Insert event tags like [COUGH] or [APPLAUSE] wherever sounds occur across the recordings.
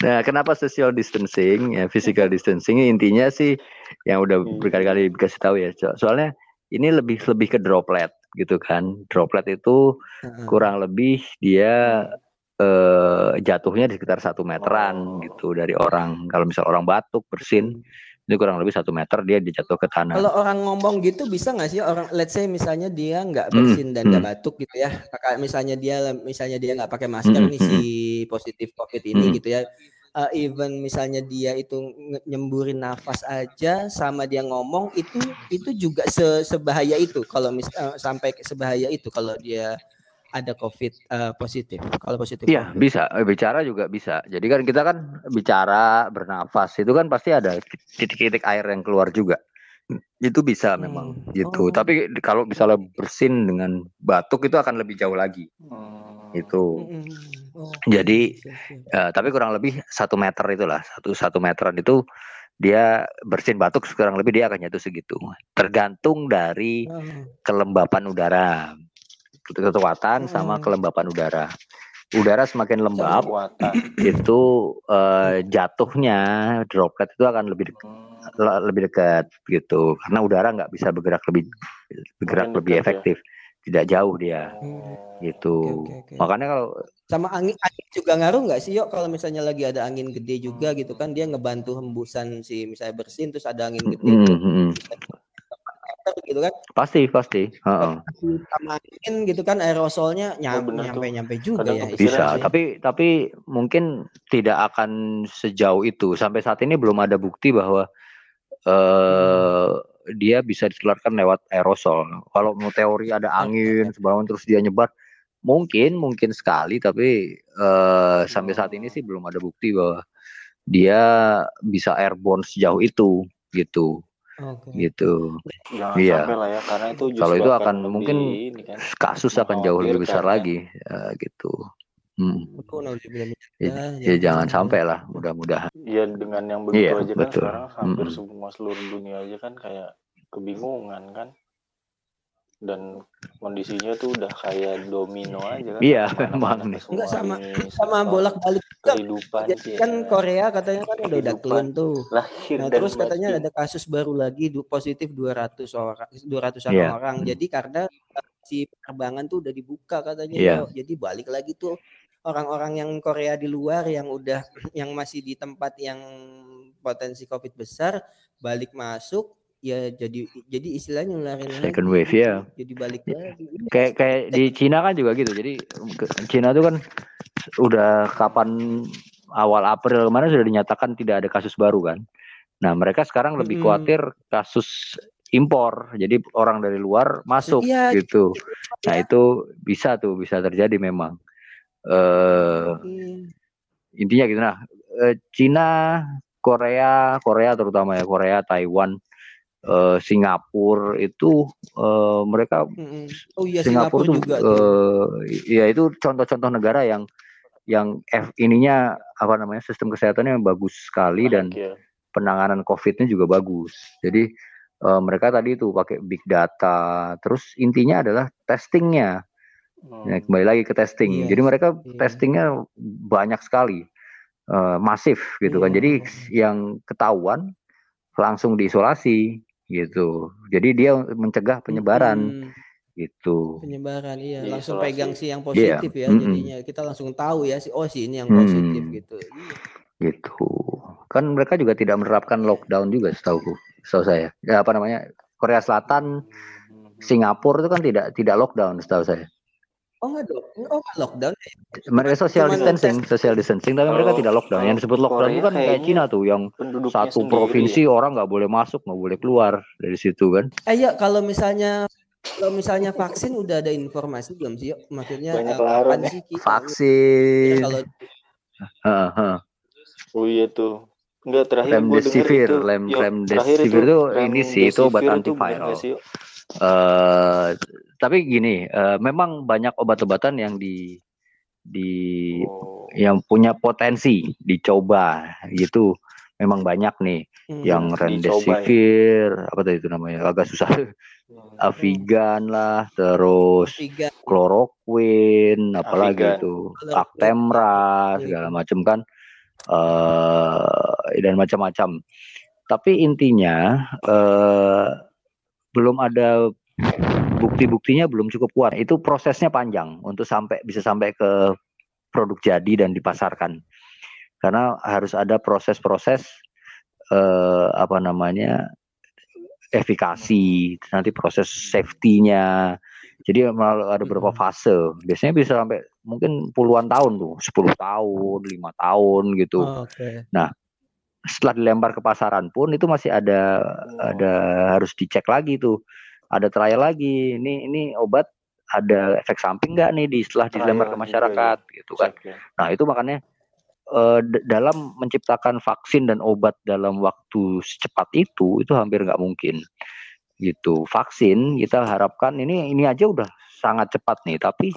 Nah, kenapa social distancing? Ya, physical distancing intinya sih yang udah Hmm. berkali-kali dikasih tahu ya. So- Soalnya ini lebih lebih ke droplet gitu kan. Droplet itu Heeh. kurang lebih dia eh, jatuhnya di sekitar satu meteran Oh. gitu dari orang. Kalau misal orang batuk bersin itu kurang lebih satu meter dia dijatuh ke tanah. Kalau orang ngomong gitu bisa nggak sih orang let's say misalnya dia nggak Hmm, bersin dan nggak hmm. batuk gitu ya. Kakak misalnya dia misalnya dia nggak pakai masker Hmm, nih hmm, si positif COVID ini Hmm. gitu ya. Eh, even misalnya dia itu nyemburin nafas aja sama dia ngomong itu itu juga se- sebahaya itu kalau mis eh, sampai sebahaya itu kalau dia ada COVID eh, positif. Kalau positif Iya COVID. bisa Eh, bicara juga bisa. Jadi kan kita kan bicara bernafas itu kan pasti ada titik-titik air yang keluar juga. Itu bisa memang Hmm. gitu. Oh. Tapi kalau misalnya bersin dengan batuk itu akan lebih jauh lagi. Hmm. Itu. Mm-mm. Oh, Jadi. Eh, tapi kurang lebih satu meter itulah satu satu meteran itu dia bersin batuk kurang lebih dia akan jatuh segitu. Tergantung dari Oh. kelembapan udara, kekuatan sama Hmm. kelembapan udara. Udara semakin lembab Kekuatan. [CLEARS THROAT] itu eh, jatuhnya droplet itu akan lebih dek- Hmm. le- lebih dekat gitu karena udara nggak bisa bergerak lebih bergerak Makin lebih dekat ya. efektif tidak jauh dia Hmm. gitu Oke, oke, oke. makanya kalau Sama angin, angin juga ngaruh nggak sih, yuk kalau misalnya lagi ada angin gede juga gitu kan, dia ngebantu hembusan si misalnya bersin terus ada angin gede Mm, tuh, mm, mm. meter gitu kan, pasti pasti heeh. sama angin gitu kan aerosolnya nyam, bener tuh. nyampe nyampe juga Kadang ya. Bisa, sih. tapi tapi mungkin tidak akan sejauh itu. Sampai saat ini belum ada bukti bahwa eh dia bisa ditularkan lewat aerosol. Kalau mau teori ada angin sebangun terus dia nyebar, mungkin mungkin sekali, tapi eh sampai saat ini sih belum ada bukti bahwa dia bisa airborne sejauh itu, gitu, Oke. gitu. Jangan Iya. sampai lah ya karena itu justru Kalau itu akan lebih mungkin ini kan Kasus akan jauh lebih besar mengkhawatirkan, lagi, eh, gitu. Hmm. Ya, dzalik. ya jangan sampai lah, mudah-mudahan. Ya dengan yang begitu Iya, aja kan betul. sekarang hampir Mm-mm. semua seluruh dunia aja kan kayak kebingungan kan. Dan kondisinya tuh udah kayak domino aja kan. Iya, memang nih. Enggak sama ini, sama bolak-balik kehidupan Jadi sih kan ya. Korea katanya kan udah udah tuh. lahir Nah, dan terus katanya batin. ada kasus baru lagi du- positif 200 orang 200-an Iya. orang. Hmm. Jadi karena si penerbangan tuh udah dibuka katanya Iya. Yo. Jadi balik lagi tuh orang-orang yang Korea di luar yang udah [CLEARS THROAT] yang masih di tempat yang potensi Covid besar balik masuk ya jadi jadi istilahnya nularin Second lagi wave ya. Jadi balik lagi. Kayak kayak di Cina kan juga gitu. Jadi Cina tuh kan udah kapan awal April kemarin sudah dinyatakan tidak ada kasus baru kan. Nah, mereka sekarang lebih Mm-mm. khawatir kasus impor. Jadi orang dari luar masuk Iya, gitu. Nah, ya. itu bisa tuh, bisa terjadi memang. Eh Iya. intinya gitu nah Cina Korea Korea terutama ya Korea Taiwan eh, Singapura itu eh, mereka Mm-mm. Oh iya Singapura Singapura tuh juga tuh. eh, ya itu contoh-contoh negara yang yang F ininya apa namanya sistem kesehatannya yang bagus sekali dan ya. penanganan COVID-nya juga bagus. Jadi eh, mereka tadi itu pakai big data. Terus intinya adalah testingnya. Hmm. Ya, kembali lagi ke testing. Iya, Jadi mereka iya. testingnya banyak sekali, eh, masif gitu kan. Iya. Jadi yang ketahuan langsung diisolasi gitu. Jadi dia mencegah penyebaran Mm-mm. gitu. penyebaran iya Di langsung isolasi. pegang si yang Iya, positif ya mm-mm. jadinya kita langsung tahu ya si oh si ini yang Hmm. positif gitu Iya. Gitu. Kan mereka juga tidak menerapkan lockdown juga setahu setahu saya. Ya, apa namanya? Korea Selatan, Hmm. Singapura itu kan tidak tidak lockdown setahu saya. Oh enggak dong oh enggak lockdown ya Mereka social cuman distancing, social distancing, tapi mereka Kalau- tidak lockdown. Yang kalau disebut lockdown itu kan kayak Cina tuh, yang satu sendiri provinsi ya. orang nggak boleh masuk, nggak boleh keluar dari situ kan. eh ya kalau misalnya kalau misalnya vaksin udah ada informasi belum sih maksudnya Banyak eh, kapan ya. sih kita Vaksin, kalau Heeh, heeh. Oh iya tuh. Enggak terakhir gue remdesivir, itu. lem Yuk, terakhir remdesivir itu ini sih itu obat bener antiviral. Eh tapi gini, eh, memang banyak obat-obatan yang di di Oh. yang punya potensi dicoba gitu. Memang banyak nih Hmm. yang Dicoba ya. remdesivir, apa tadi itu namanya? Agak susah. Hmm. [LAUGHS] Avigan lah, terus tiga chloroquine, apalagi Avigan. itu. Actemra, Iya. segala macam kan. uh, dan macam-macam. Tapi intinya uh, belum ada bukti-buktinya belum cukup kuat. Itu prosesnya panjang untuk sampai bisa sampai ke produk jadi dan dipasarkan. Karena harus ada proses-proses uh, apa namanya efikasi, nanti proses safety-nya. Jadi ada beberapa fase. Biasanya bisa sampai mungkin puluhan tahun tuh, 10 tahun, lima tahun gitu. Oh, okay. Nah, setelah dilempar ke pasaran pun itu masih ada oh. ada harus dicek lagi tuh. Ada trial lagi. Ini ini obat ada efek samping nggak nih di setelah dilempar ke masyarakat ya. gitu kan. Ya. Nah, itu makanya uh, dalam menciptakan vaksin dan obat dalam waktu secepat itu itu hampir nggak mungkin gitu vaksin kita harapkan ini ini aja udah sangat cepat nih tapi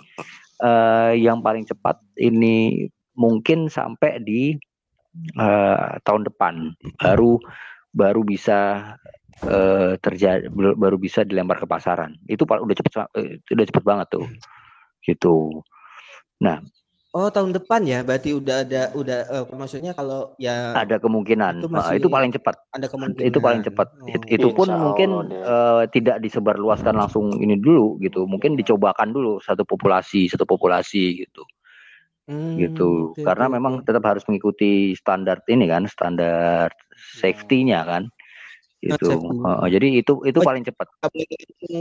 uh, yang paling cepat ini mungkin sampai di uh, tahun depan baru baru bisa uh, terjadi baru bisa dilempar ke pasaran itu udah cepet udah cepet banget tuh gitu nah Oh tahun depan ya, berarti udah ada udah uh, maksudnya kalau ya ada kemungkinan itu, masih, uh, itu paling cepat. Ada kemungkinan. Itu paling cepat. Oh. Itu pun Insya mungkin uh, tidak disebarluaskan langsung ini dulu gitu. Mungkin dicobakan dulu satu populasi satu populasi gitu. Hmm, gitu. Okay, Karena okay, memang tetap harus mengikuti standar ini kan, standar hmm. safety-nya kan itu uh, jadi itu itu oh, paling cepat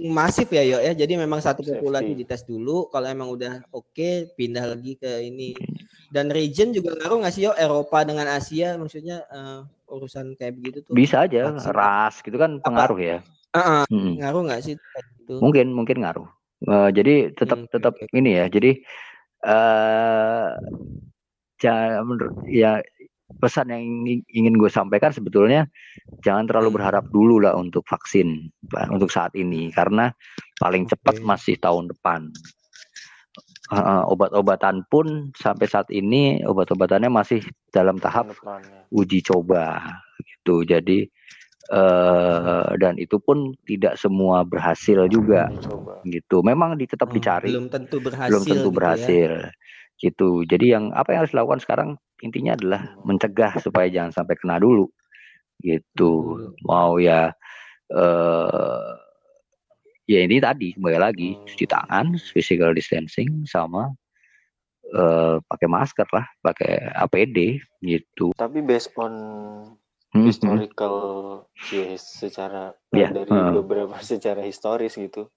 masif ya yo ya jadi memang satu populasi dites dulu kalau emang udah oke okay, pindah lagi ke ini dan region juga ngaruh nggak sih yo Eropa dengan Asia maksudnya uh, urusan kayak begitu tuh bisa aja vaksin. ras gitu kan pengaruh Apa? ya uh -uh, hmm. ngaruh nggak sih itu? mungkin mungkin ngaruh uh, jadi tetap hmm, tetap okay. ini ya jadi uh, menurut ya pesan yang ingin gue sampaikan sebetulnya jangan terlalu berharap dulu lah untuk vaksin untuk saat ini karena paling cepat masih tahun depan. Uh, obat-obatan pun sampai saat ini obat-obatannya masih dalam tahap uji coba gitu. Jadi uh, dan itu pun tidak semua berhasil juga gitu. Memang tetap oh, dicari. Belum tentu berhasil. Belum tentu berhasil. Gitu, ya? gitu. Jadi yang apa yang harus dilakukan sekarang intinya adalah mencegah supaya jangan sampai kena dulu gitu mau ya eh ya ini tadi kembali lagi cuci tangan physical distancing sama eh, pakai masker lah pakai APD gitu tapi based on hmm, historical ya secara yeah, dari uh. beberapa [LAUGHS] secara historis gitu.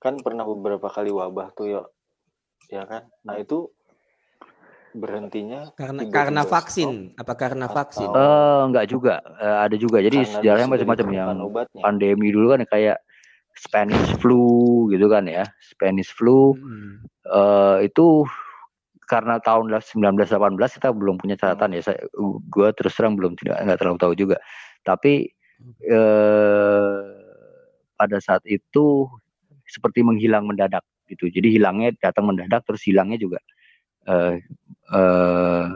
Kan pernah beberapa kali wabah tuh ya ya kan? Nah itu berhentinya karena karena vaksin. stop, apa karena vaksin? eh uh, enggak juga. Uh, ada juga. Jadi sejarahnya macam-macam yang obatnya. pandemi dulu kan kayak Spanish flu gitu kan ya. Spanish flu. Hmm. uh, itu karena tahun 1918 kita belum punya catatan ya saya gua terus terang belum tidak nggak terlalu tahu juga tapi uh, pada saat itu seperti menghilang mendadak gitu jadi hilangnya datang mendadak terus hilangnya juga uh, uh,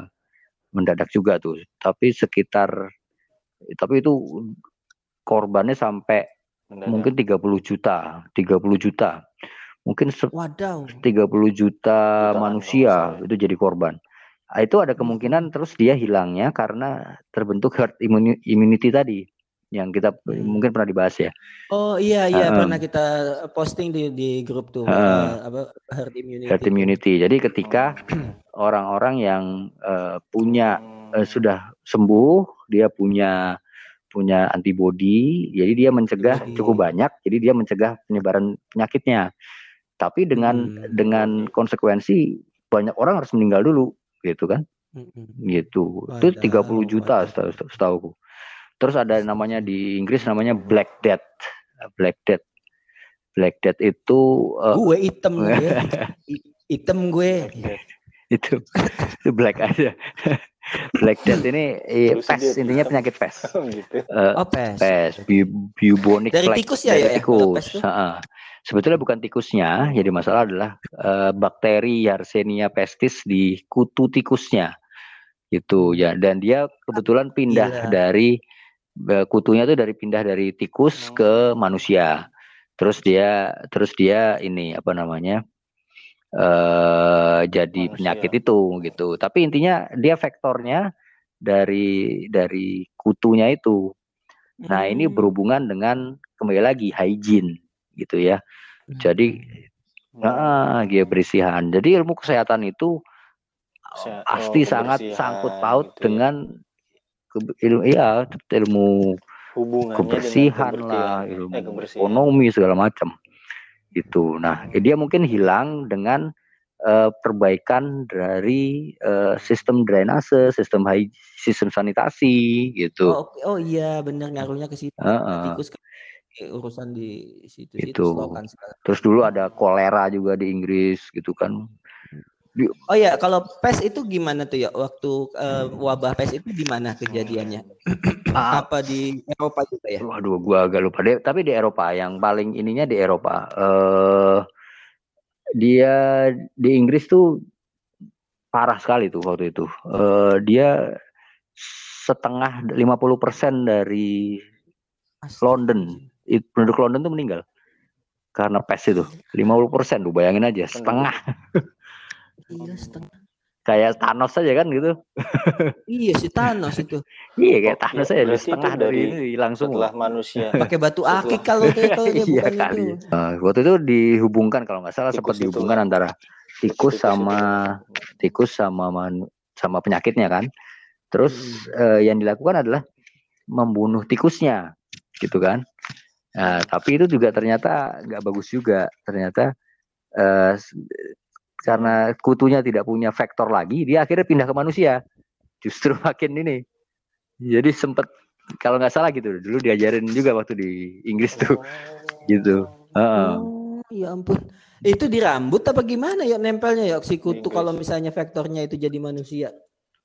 mendadak juga tuh. Tapi sekitar tapi itu korbannya sampai mendadak. mungkin 30 juta, 30 juta. Mungkin Wadaw. 30 juta Jutaan manusia itu jadi korban. Nah, itu ada kemungkinan terus dia hilangnya karena terbentuk herd immunity tadi yang kita hmm. mungkin pernah dibahas ya. Oh iya iya uh, pernah kita posting di di grup tuh uh, apa herd immunity. Herd immunity. Jadi ketika [CLEARS THROAT] orang-orang yang uh, punya uh, sudah sembuh, dia punya punya antibodi, jadi dia mencegah cukup banyak, jadi dia mencegah penyebaran penyakitnya. Tapi dengan hmm. dengan konsekuensi banyak orang harus meninggal dulu, gitu kan? Hmm. Gitu. Itu 30 juta setahu setahu Terus ada namanya di Inggris namanya Black Death. Black Death. Black Death itu uh, gue hitam gue. [LAUGHS] hitam gue. itu itu black aja. black Death ini eh, pes intinya penyakit pes. [LAUGHS] Oh, gitu. uh, oh pes. Pes, bubonic Dari plague. tikus ya Dari ya. Tikus. Ya, Sebetulnya bukan tikusnya, jadi masalah adalah uh, bakteri Yersinia pestis di kutu tikusnya. Itu ya dan dia kebetulan pindah Gila. dari kutunya tuh dari pindah dari tikus hmm. ke manusia. Terus dia terus dia ini apa namanya? uh, jadi manusia. penyakit itu gitu. Tapi intinya dia vektornya dari dari kutunya itu. Nah, ini hmm. berhubungan dengan kembali lagi hygiene gitu ya. Jadi nah, dia berisihan. Jadi ilmu kesehatan itu pasti oh, sangat sangkut paut gitu ya. dengan ilmu iya ilmu Hubungannya kebersihan lah, ilmu eh, ekonomi segala macam. Itu. Nah, hmm. dia mungkin hilang dengan uh, perbaikan dari uh, sistem drainase, sistem sistem sanitasi gitu. Oh, oh iya benar ngaruhnya ke situ. Uh -uh. Tikus urusan di situ itu. Terus dulu ada kolera juga di Inggris gitu kan. Oh ya, kalau PES itu gimana tuh ya waktu uh, wabah PES itu di mana kejadiannya? [CLEARS THROAT] Apa di Eropa juga ya? Waduh, gua agak lupa deh. Tapi di Eropa yang paling ininya di Eropa. Uh, dia di Inggris tuh parah sekali tuh waktu itu. Uh, dia setengah 50% dari London, penduduk London tuh meninggal karena PES itu 50% lu bayangin aja setengah Iya setengah. Kayak Thanos aja kan gitu. iya si Thanos itu. [LAUGHS] iya kayak Thanos aja di setengah dari ini langsung lah manusia. [LAUGHS] Pakai batu akik kalau itu ya, [LAUGHS] iya kali. Itu. Uh, waktu itu dihubungkan kalau nggak salah sempat dihubungkan itu. antara tikus sama tikus sama man, sama penyakitnya kan. Terus hmm. uh, yang dilakukan adalah membunuh tikusnya, gitu kan. Nah, tapi itu juga ternyata nggak bagus juga. Ternyata uh, karena kutunya tidak punya vektor lagi, dia akhirnya pindah ke manusia. Justru [LAUGHS] makin ini. Jadi sempet kalau nggak salah gitu dulu diajarin juga waktu di Inggris tuh, oh. gitu. Uh. Oh, ya ampun. Itu di rambut apa gimana ya nempelnya ya si kutu kalau misalnya vektornya itu jadi manusia?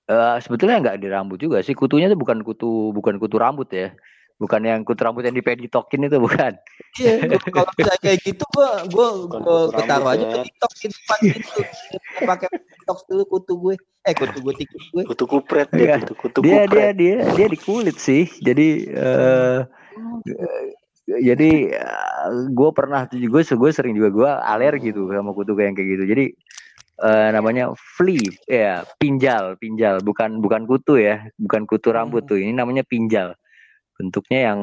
Uh, sebetulnya nggak di rambut juga sih kutunya itu bukan kutu bukan kutu rambut ya bukan yang kutu rambut yang dipeditokin itu bukan? Iya kalau bisa kayak gitu gua gua gua taruh aja peditok di depan gitu pakai peditok dulu kutu gue. Eh kutu gue tikus gue. Kutu kupret dia kutu, kutu dia, kupret. dia dia dia di kulit sih. Jadi uh, jadi uh, gue pernah juga gue sering juga gue alergi tuh sama kutu kayak gitu. Jadi uh, namanya flea ya pinjal pinjal. Bukan bukan kutu ya bukan kutu rambut hmm. tuh. Ini namanya pinjal bentuknya yang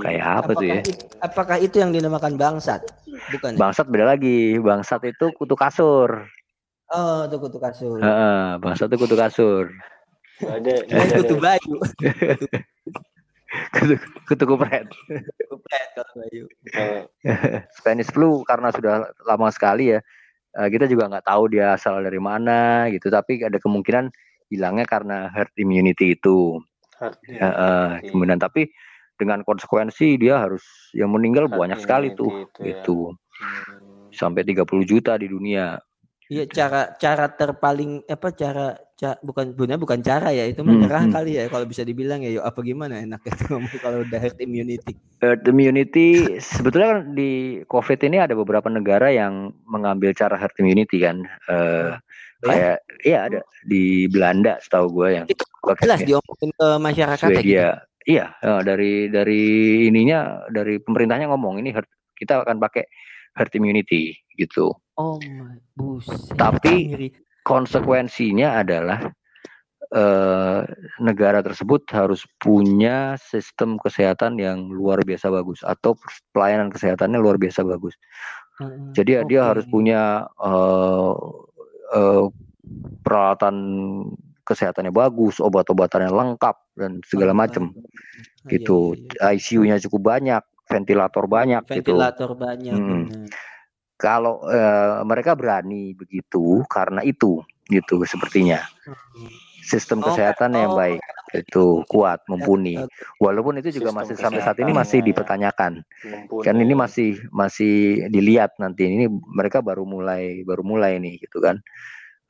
kayak apa apakah tuh ya? Itu, apakah itu yang dinamakan bangsat? Bukan. Ya? Bangsat beda lagi. Bangsat itu kutu kasur. Oh, itu kutu kasur. Heeh, bangsat itu kutu kasur. Ada, ada kutu baju. kutu, kutu kupret. kupret kalau baju. [LAUGHS] Spanish flu karena sudah lama sekali ya. Eh, kita juga nggak tahu dia asal dari mana gitu, tapi ada kemungkinan hilangnya karena herd immunity itu. Ya, uh, kemudian tapi dengan konsekuensi dia harus yang meninggal banyak sekali tuh gitu, itu hmm. sampai 30 juta di dunia Iya cara cara terpaling apa cara, ca, bukan benar bukan cara ya itu menyerah hmm, hmm. kali ya kalau bisa dibilang ya yuk apa gimana enak [LAUGHS] itu ngomong kalau udah herd immunity. Herd immunity sebetulnya kan di COVID ini ada beberapa negara yang mengambil cara herd immunity kan. Uh, kayak iya ada di Belanda setahu gue yang itu jelas diomongin ke masyarakat Swedia. Gitu. Iya, uh, dari dari ininya dari pemerintahnya ngomong ini herd, kita akan pakai herd immunity gitu. Oh my buset. Tapi konsekuensinya adalah uh, negara tersebut harus punya sistem kesehatan yang luar biasa bagus atau pelayanan kesehatannya luar biasa bagus. Jadi okay. dia harus punya uh, uh, peralatan kesehatannya bagus, obat-obatannya lengkap dan segala macam. Oh, gitu. Iya, iya. ICU-nya cukup banyak, ventilator banyak ventilator gitu. Ventilator banyak. Hmm. Kalau uh, mereka berani begitu karena itu gitu sepertinya. Sistem oh, kesehatan oh, yang baik itu kuat mumpuni. Walaupun itu juga masih sampai saat ini masih dipertanyakan. Mumpuni. Kan ini masih masih dilihat nanti ini mereka baru mulai baru mulai nih gitu kan.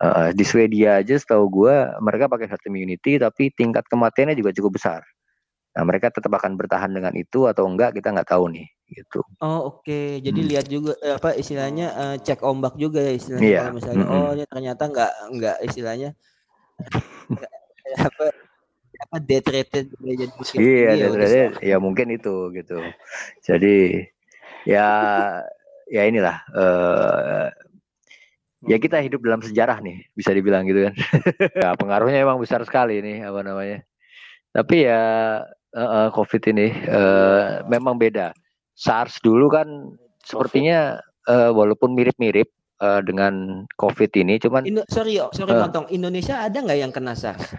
Uh, di Swedia aja setahu gue mereka pakai herd immunity tapi tingkat kematiannya juga cukup besar. Nah mereka tetap akan bertahan dengan itu atau enggak kita nggak tahu nih gitu. Oh oke, okay. jadi hmm. lihat juga eh, apa istilahnya uh, cek ombak juga ya istilahnya yeah. kalau misalnya mm -hmm. oh ini ternyata nggak nggak istilahnya [LAUGHS] apa apa death rated jadi Iya death rated ya mungkin itu gitu. Jadi ya ya inilah uh, ya kita hidup dalam sejarah nih bisa dibilang gitu kan. [LAUGHS] Ya, pengaruhnya emang besar sekali nih apa namanya. Tapi ya uh, uh, covid ini uh, memang beda. SARS dulu kan sepertinya uh, walaupun mirip-mirip uh, dengan covid ini cuman Indo sorry sorry uh, potong Indonesia ada nggak yang kena SARS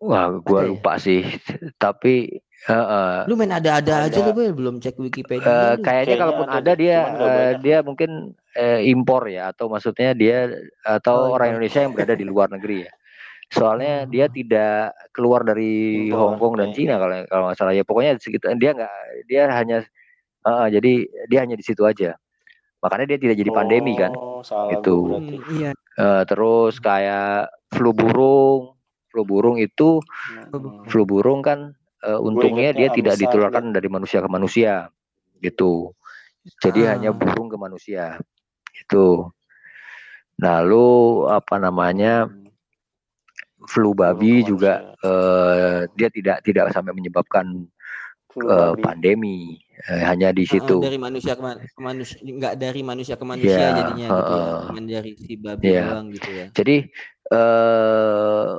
Wah, gua ada ya? lupa ya? sih. Tapi Uh, lu main ada-ada aja lu belum cek Wikipedia. Uh, kayaknya, kayaknya kalaupun ada, ada dia uh, dia mungkin uh, impor ya atau maksudnya dia atau oh, orang Indonesia yang berada di luar negeri ya. Soalnya hmm. dia tidak keluar dari Hong Kong dan Cina kalau kalau nggak salah ya. Pokoknya sekitar dia nggak dia hanya uh, jadi dia hanya di situ aja. Makanya dia tidak jadi pandemi kan. Oh, itu. Hmm, iya. Uh, terus kayak flu burung, flu burung itu hmm. flu burung kan uh, untungnya dia tidak ditularkan dari manusia ke manusia gitu. Jadi ah. hanya burung ke manusia itu lalu apa namanya flu babi juga uh, dia tidak tidak sampai menyebabkan uh, pandemi uh, hanya di situ. uh, dari manusia ke, man ke manusia nggak dari manusia ke manusia yeah, jadinya uh, gitu ya dari si babi yeah. doang gitu ya. Jadi uh,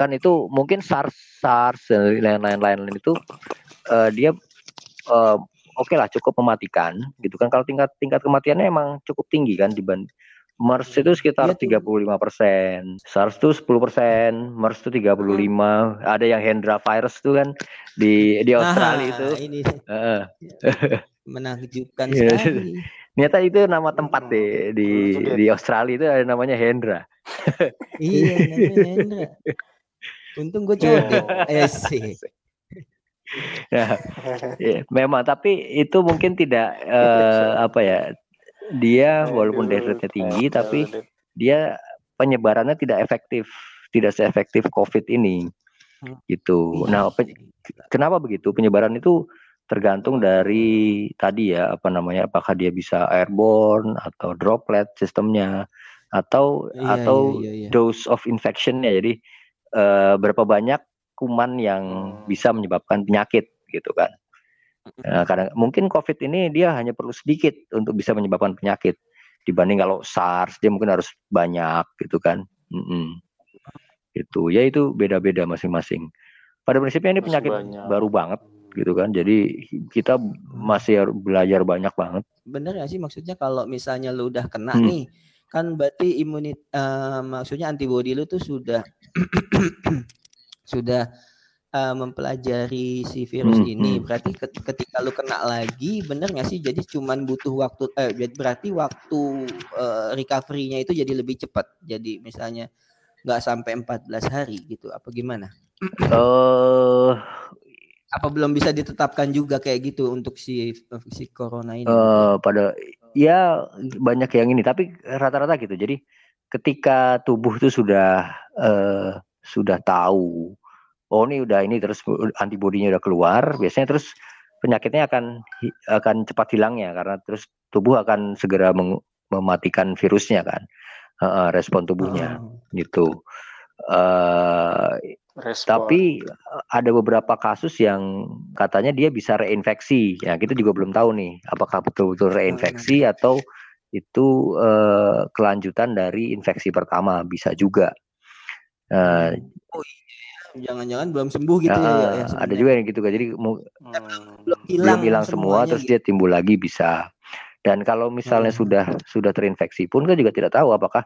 kan itu mungkin SARS SARS dan lain-lain itu uh, dia uh, oke okay lah cukup mematikan gitu kan kalau tingkat tingkat kematiannya emang cukup tinggi kan dibanding MERS itu sekitar iya, 35 persen, SARS itu 10 persen, MERS itu 35, hmm. ada yang Hendra virus itu kan di di Australia nah, itu. Ini uh. [LAUGHS] menakjubkan iya. sekali. Ternyata itu nama tempat deh di di Australia itu ada namanya Hendra. iya, namanya Hendra. [LAUGHS] Untung gue coba. eh sih. [LAUGHS] ya, ya, memang tapi itu mungkin tidak uh, apa ya dia walaupun death rate-nya tinggi tapi dia penyebarannya tidak efektif tidak seefektif covid ini. Hmm. gitu. Nah kenapa begitu? Penyebaran itu tergantung dari tadi ya apa namanya apakah dia bisa airborne atau droplet sistemnya atau iya, atau iya, iya, iya. dose of infectionnya. Jadi uh, berapa banyak kuman yang bisa menyebabkan penyakit gitu kan. Nah, kadang mungkin COVID ini dia hanya perlu sedikit untuk bisa menyebabkan penyakit dibanding kalau SARS dia mungkin harus banyak gitu kan. Mm -mm. Itu ya itu beda-beda masing-masing. Pada prinsipnya ini penyakit baru banget gitu kan. Jadi kita masih belajar banyak banget. Bener ya sih maksudnya kalau misalnya lu udah kena hmm. nih kan berarti imunit uh, maksudnya antibodi lu tuh sudah [CLEARS THROAT] sudah uh, mempelajari si virus hmm, ini hmm. berarti ketika lu kena lagi bener nggak sih jadi cuman butuh waktu eh berarti waktu uh, recovery-nya itu jadi lebih cepat jadi misalnya nggak sampai 14 hari gitu apa gimana? uh, apa belum bisa ditetapkan juga kayak gitu untuk si si corona ini? Uh, pada ya banyak yang ini tapi rata-rata gitu. Jadi ketika tubuh itu sudah uh, sudah tahu oh ini udah ini terus antibodinya udah keluar biasanya terus penyakitnya akan akan cepat hilangnya karena terus tubuh akan segera mematikan virusnya kan. Uh, respon tubuhnya oh. gitu. Uh, tapi ada beberapa kasus yang katanya dia bisa reinfeksi. Ya, kita juga belum tahu nih apakah betul-betul reinfeksi atau itu uh, kelanjutan dari infeksi pertama bisa juga. Uh, oh iya, jangan-jangan belum sembuh gitu uh, ya, ya Ada juga yang gitu kan. Jadi hmm. belum hilang, belum hilang semua terus gitu. dia timbul lagi bisa. Dan kalau misalnya hmm. sudah sudah terinfeksi pun kan juga tidak tahu apakah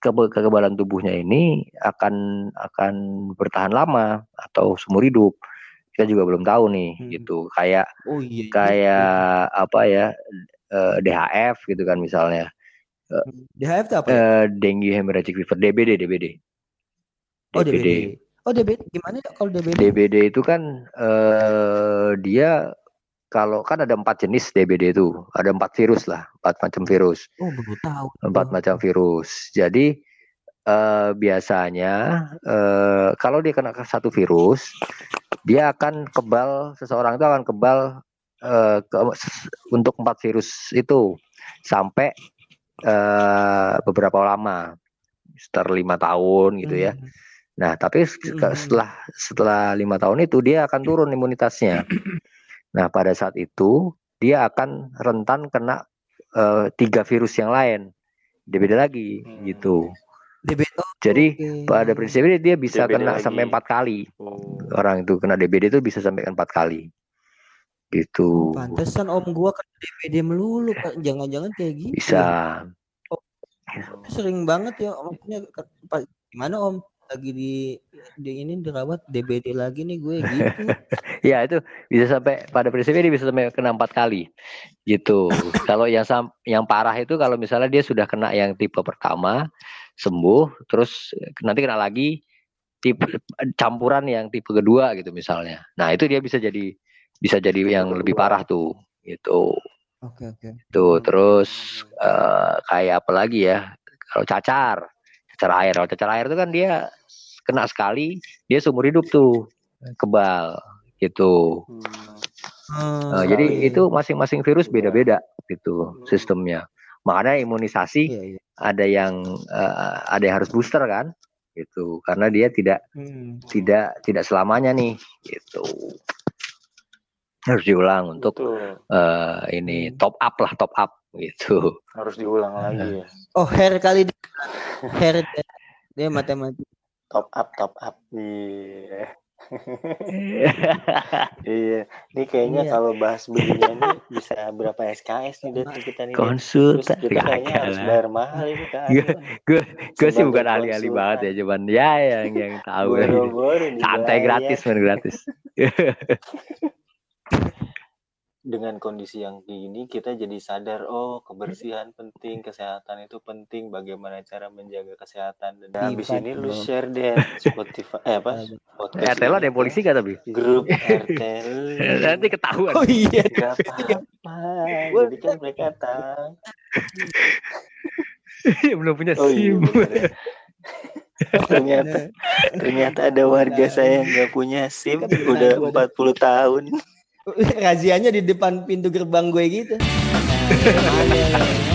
kekebalan tubuhnya ini akan akan bertahan lama atau seumur hidup kita juga belum tahu nih hmm. gitu kayak oh, iya, iya. kayak iya. apa ya eh, DHF gitu kan misalnya uh, hmm. DHF itu apa ya? uh, dengue hemorrhagic fever DBD DBD oh DBD, DBD. oh DBD gimana kalau DBD DBD itu kan uh, dia kalau kan ada empat jenis DBD itu, ada empat virus lah, empat macam virus. Oh, baru tahu. Empat oh. macam virus. Jadi uh, biasanya uh, kalau dia kena satu virus, dia akan kebal, seseorang itu akan kebal uh, ke, untuk empat virus itu sampai uh, beberapa lama, sekitar lima tahun gitu ya. hmm. ya. Nah, tapi hmm. setelah setelah lima tahun itu dia akan turun imunitasnya. Nah, pada saat itu dia akan rentan kena uh, tiga virus yang lain. Dia beda lagi hmm. gitu. DBD oh, jadi okay. pada prinsipnya dia bisa DBD kena lagi. sampai empat kali. Oh. orang itu kena DBD itu bisa sampai empat kali. Gitu. Pantesan om gua kena DBD melulu jangan-jangan kayak gitu. Bisa. Oh, sering banget ya maksudnya gimana om lagi di di ini dirawat DBD lagi nih gue gitu. [LAUGHS] ya itu bisa sampai pada prinsipnya dia bisa sampai kena empat kali gitu. kalau yang yang parah itu kalau misalnya dia sudah kena yang tipe pertama sembuh, terus nanti kena lagi tipe campuran yang tipe kedua gitu misalnya. Nah itu dia bisa jadi bisa jadi yang lebih parah tuh gitu. Oke oke. Tuh terus uh, kayak apa lagi ya? Kalau cacar air. Kalau cacar air itu kan dia kena sekali, dia seumur hidup tuh kebal gitu. Hmm. Uh, jadi itu masing-masing virus beda-beda gitu hmm. sistemnya. Makanya imunisasi iya, iya. ada yang uh, ada yang harus booster kan, gitu. Karena dia tidak hmm. tidak tidak selamanya nih, gitu. Harus diulang untuk uh, ini hmm. top up lah top up gitu. Harus diulang lagi ya. [LAUGHS] Oh, hair kali hair dia [LAUGHS] matematik. Top up top up. Iya. [LAUGHS] Iya. Ini kayaknya iya. kalau bahas begini nih bisa berapa SKS nih dari kita nih konsultan kita kayaknya harus bayar mahal ini kan gue gue sih bukan ahli-ahli banget ya cuman ya yang yang tahu. Santai gratis main gratis [LAUGHS] dengan kondisi yang ini kita jadi sadar oh kebersihan penting kesehatan itu penting bagaimana cara menjaga kesehatan. Dan nah, habis ini lu share deh Spotify eh apa podcast RTL ada polisi gak tapi? Grup [LAUGHS] RTL nanti ketahuan. Oh iya. Gak apa-apa. [LAUGHS] Jadi kan mereka tahu. [LAUGHS] Belum punya oh, SIM. iya, ternyata ternyata ada warga saya yang nggak punya SIM udah 40 tahun [LAUGHS] razianya di depan pintu gerbang gue gitu. Nah,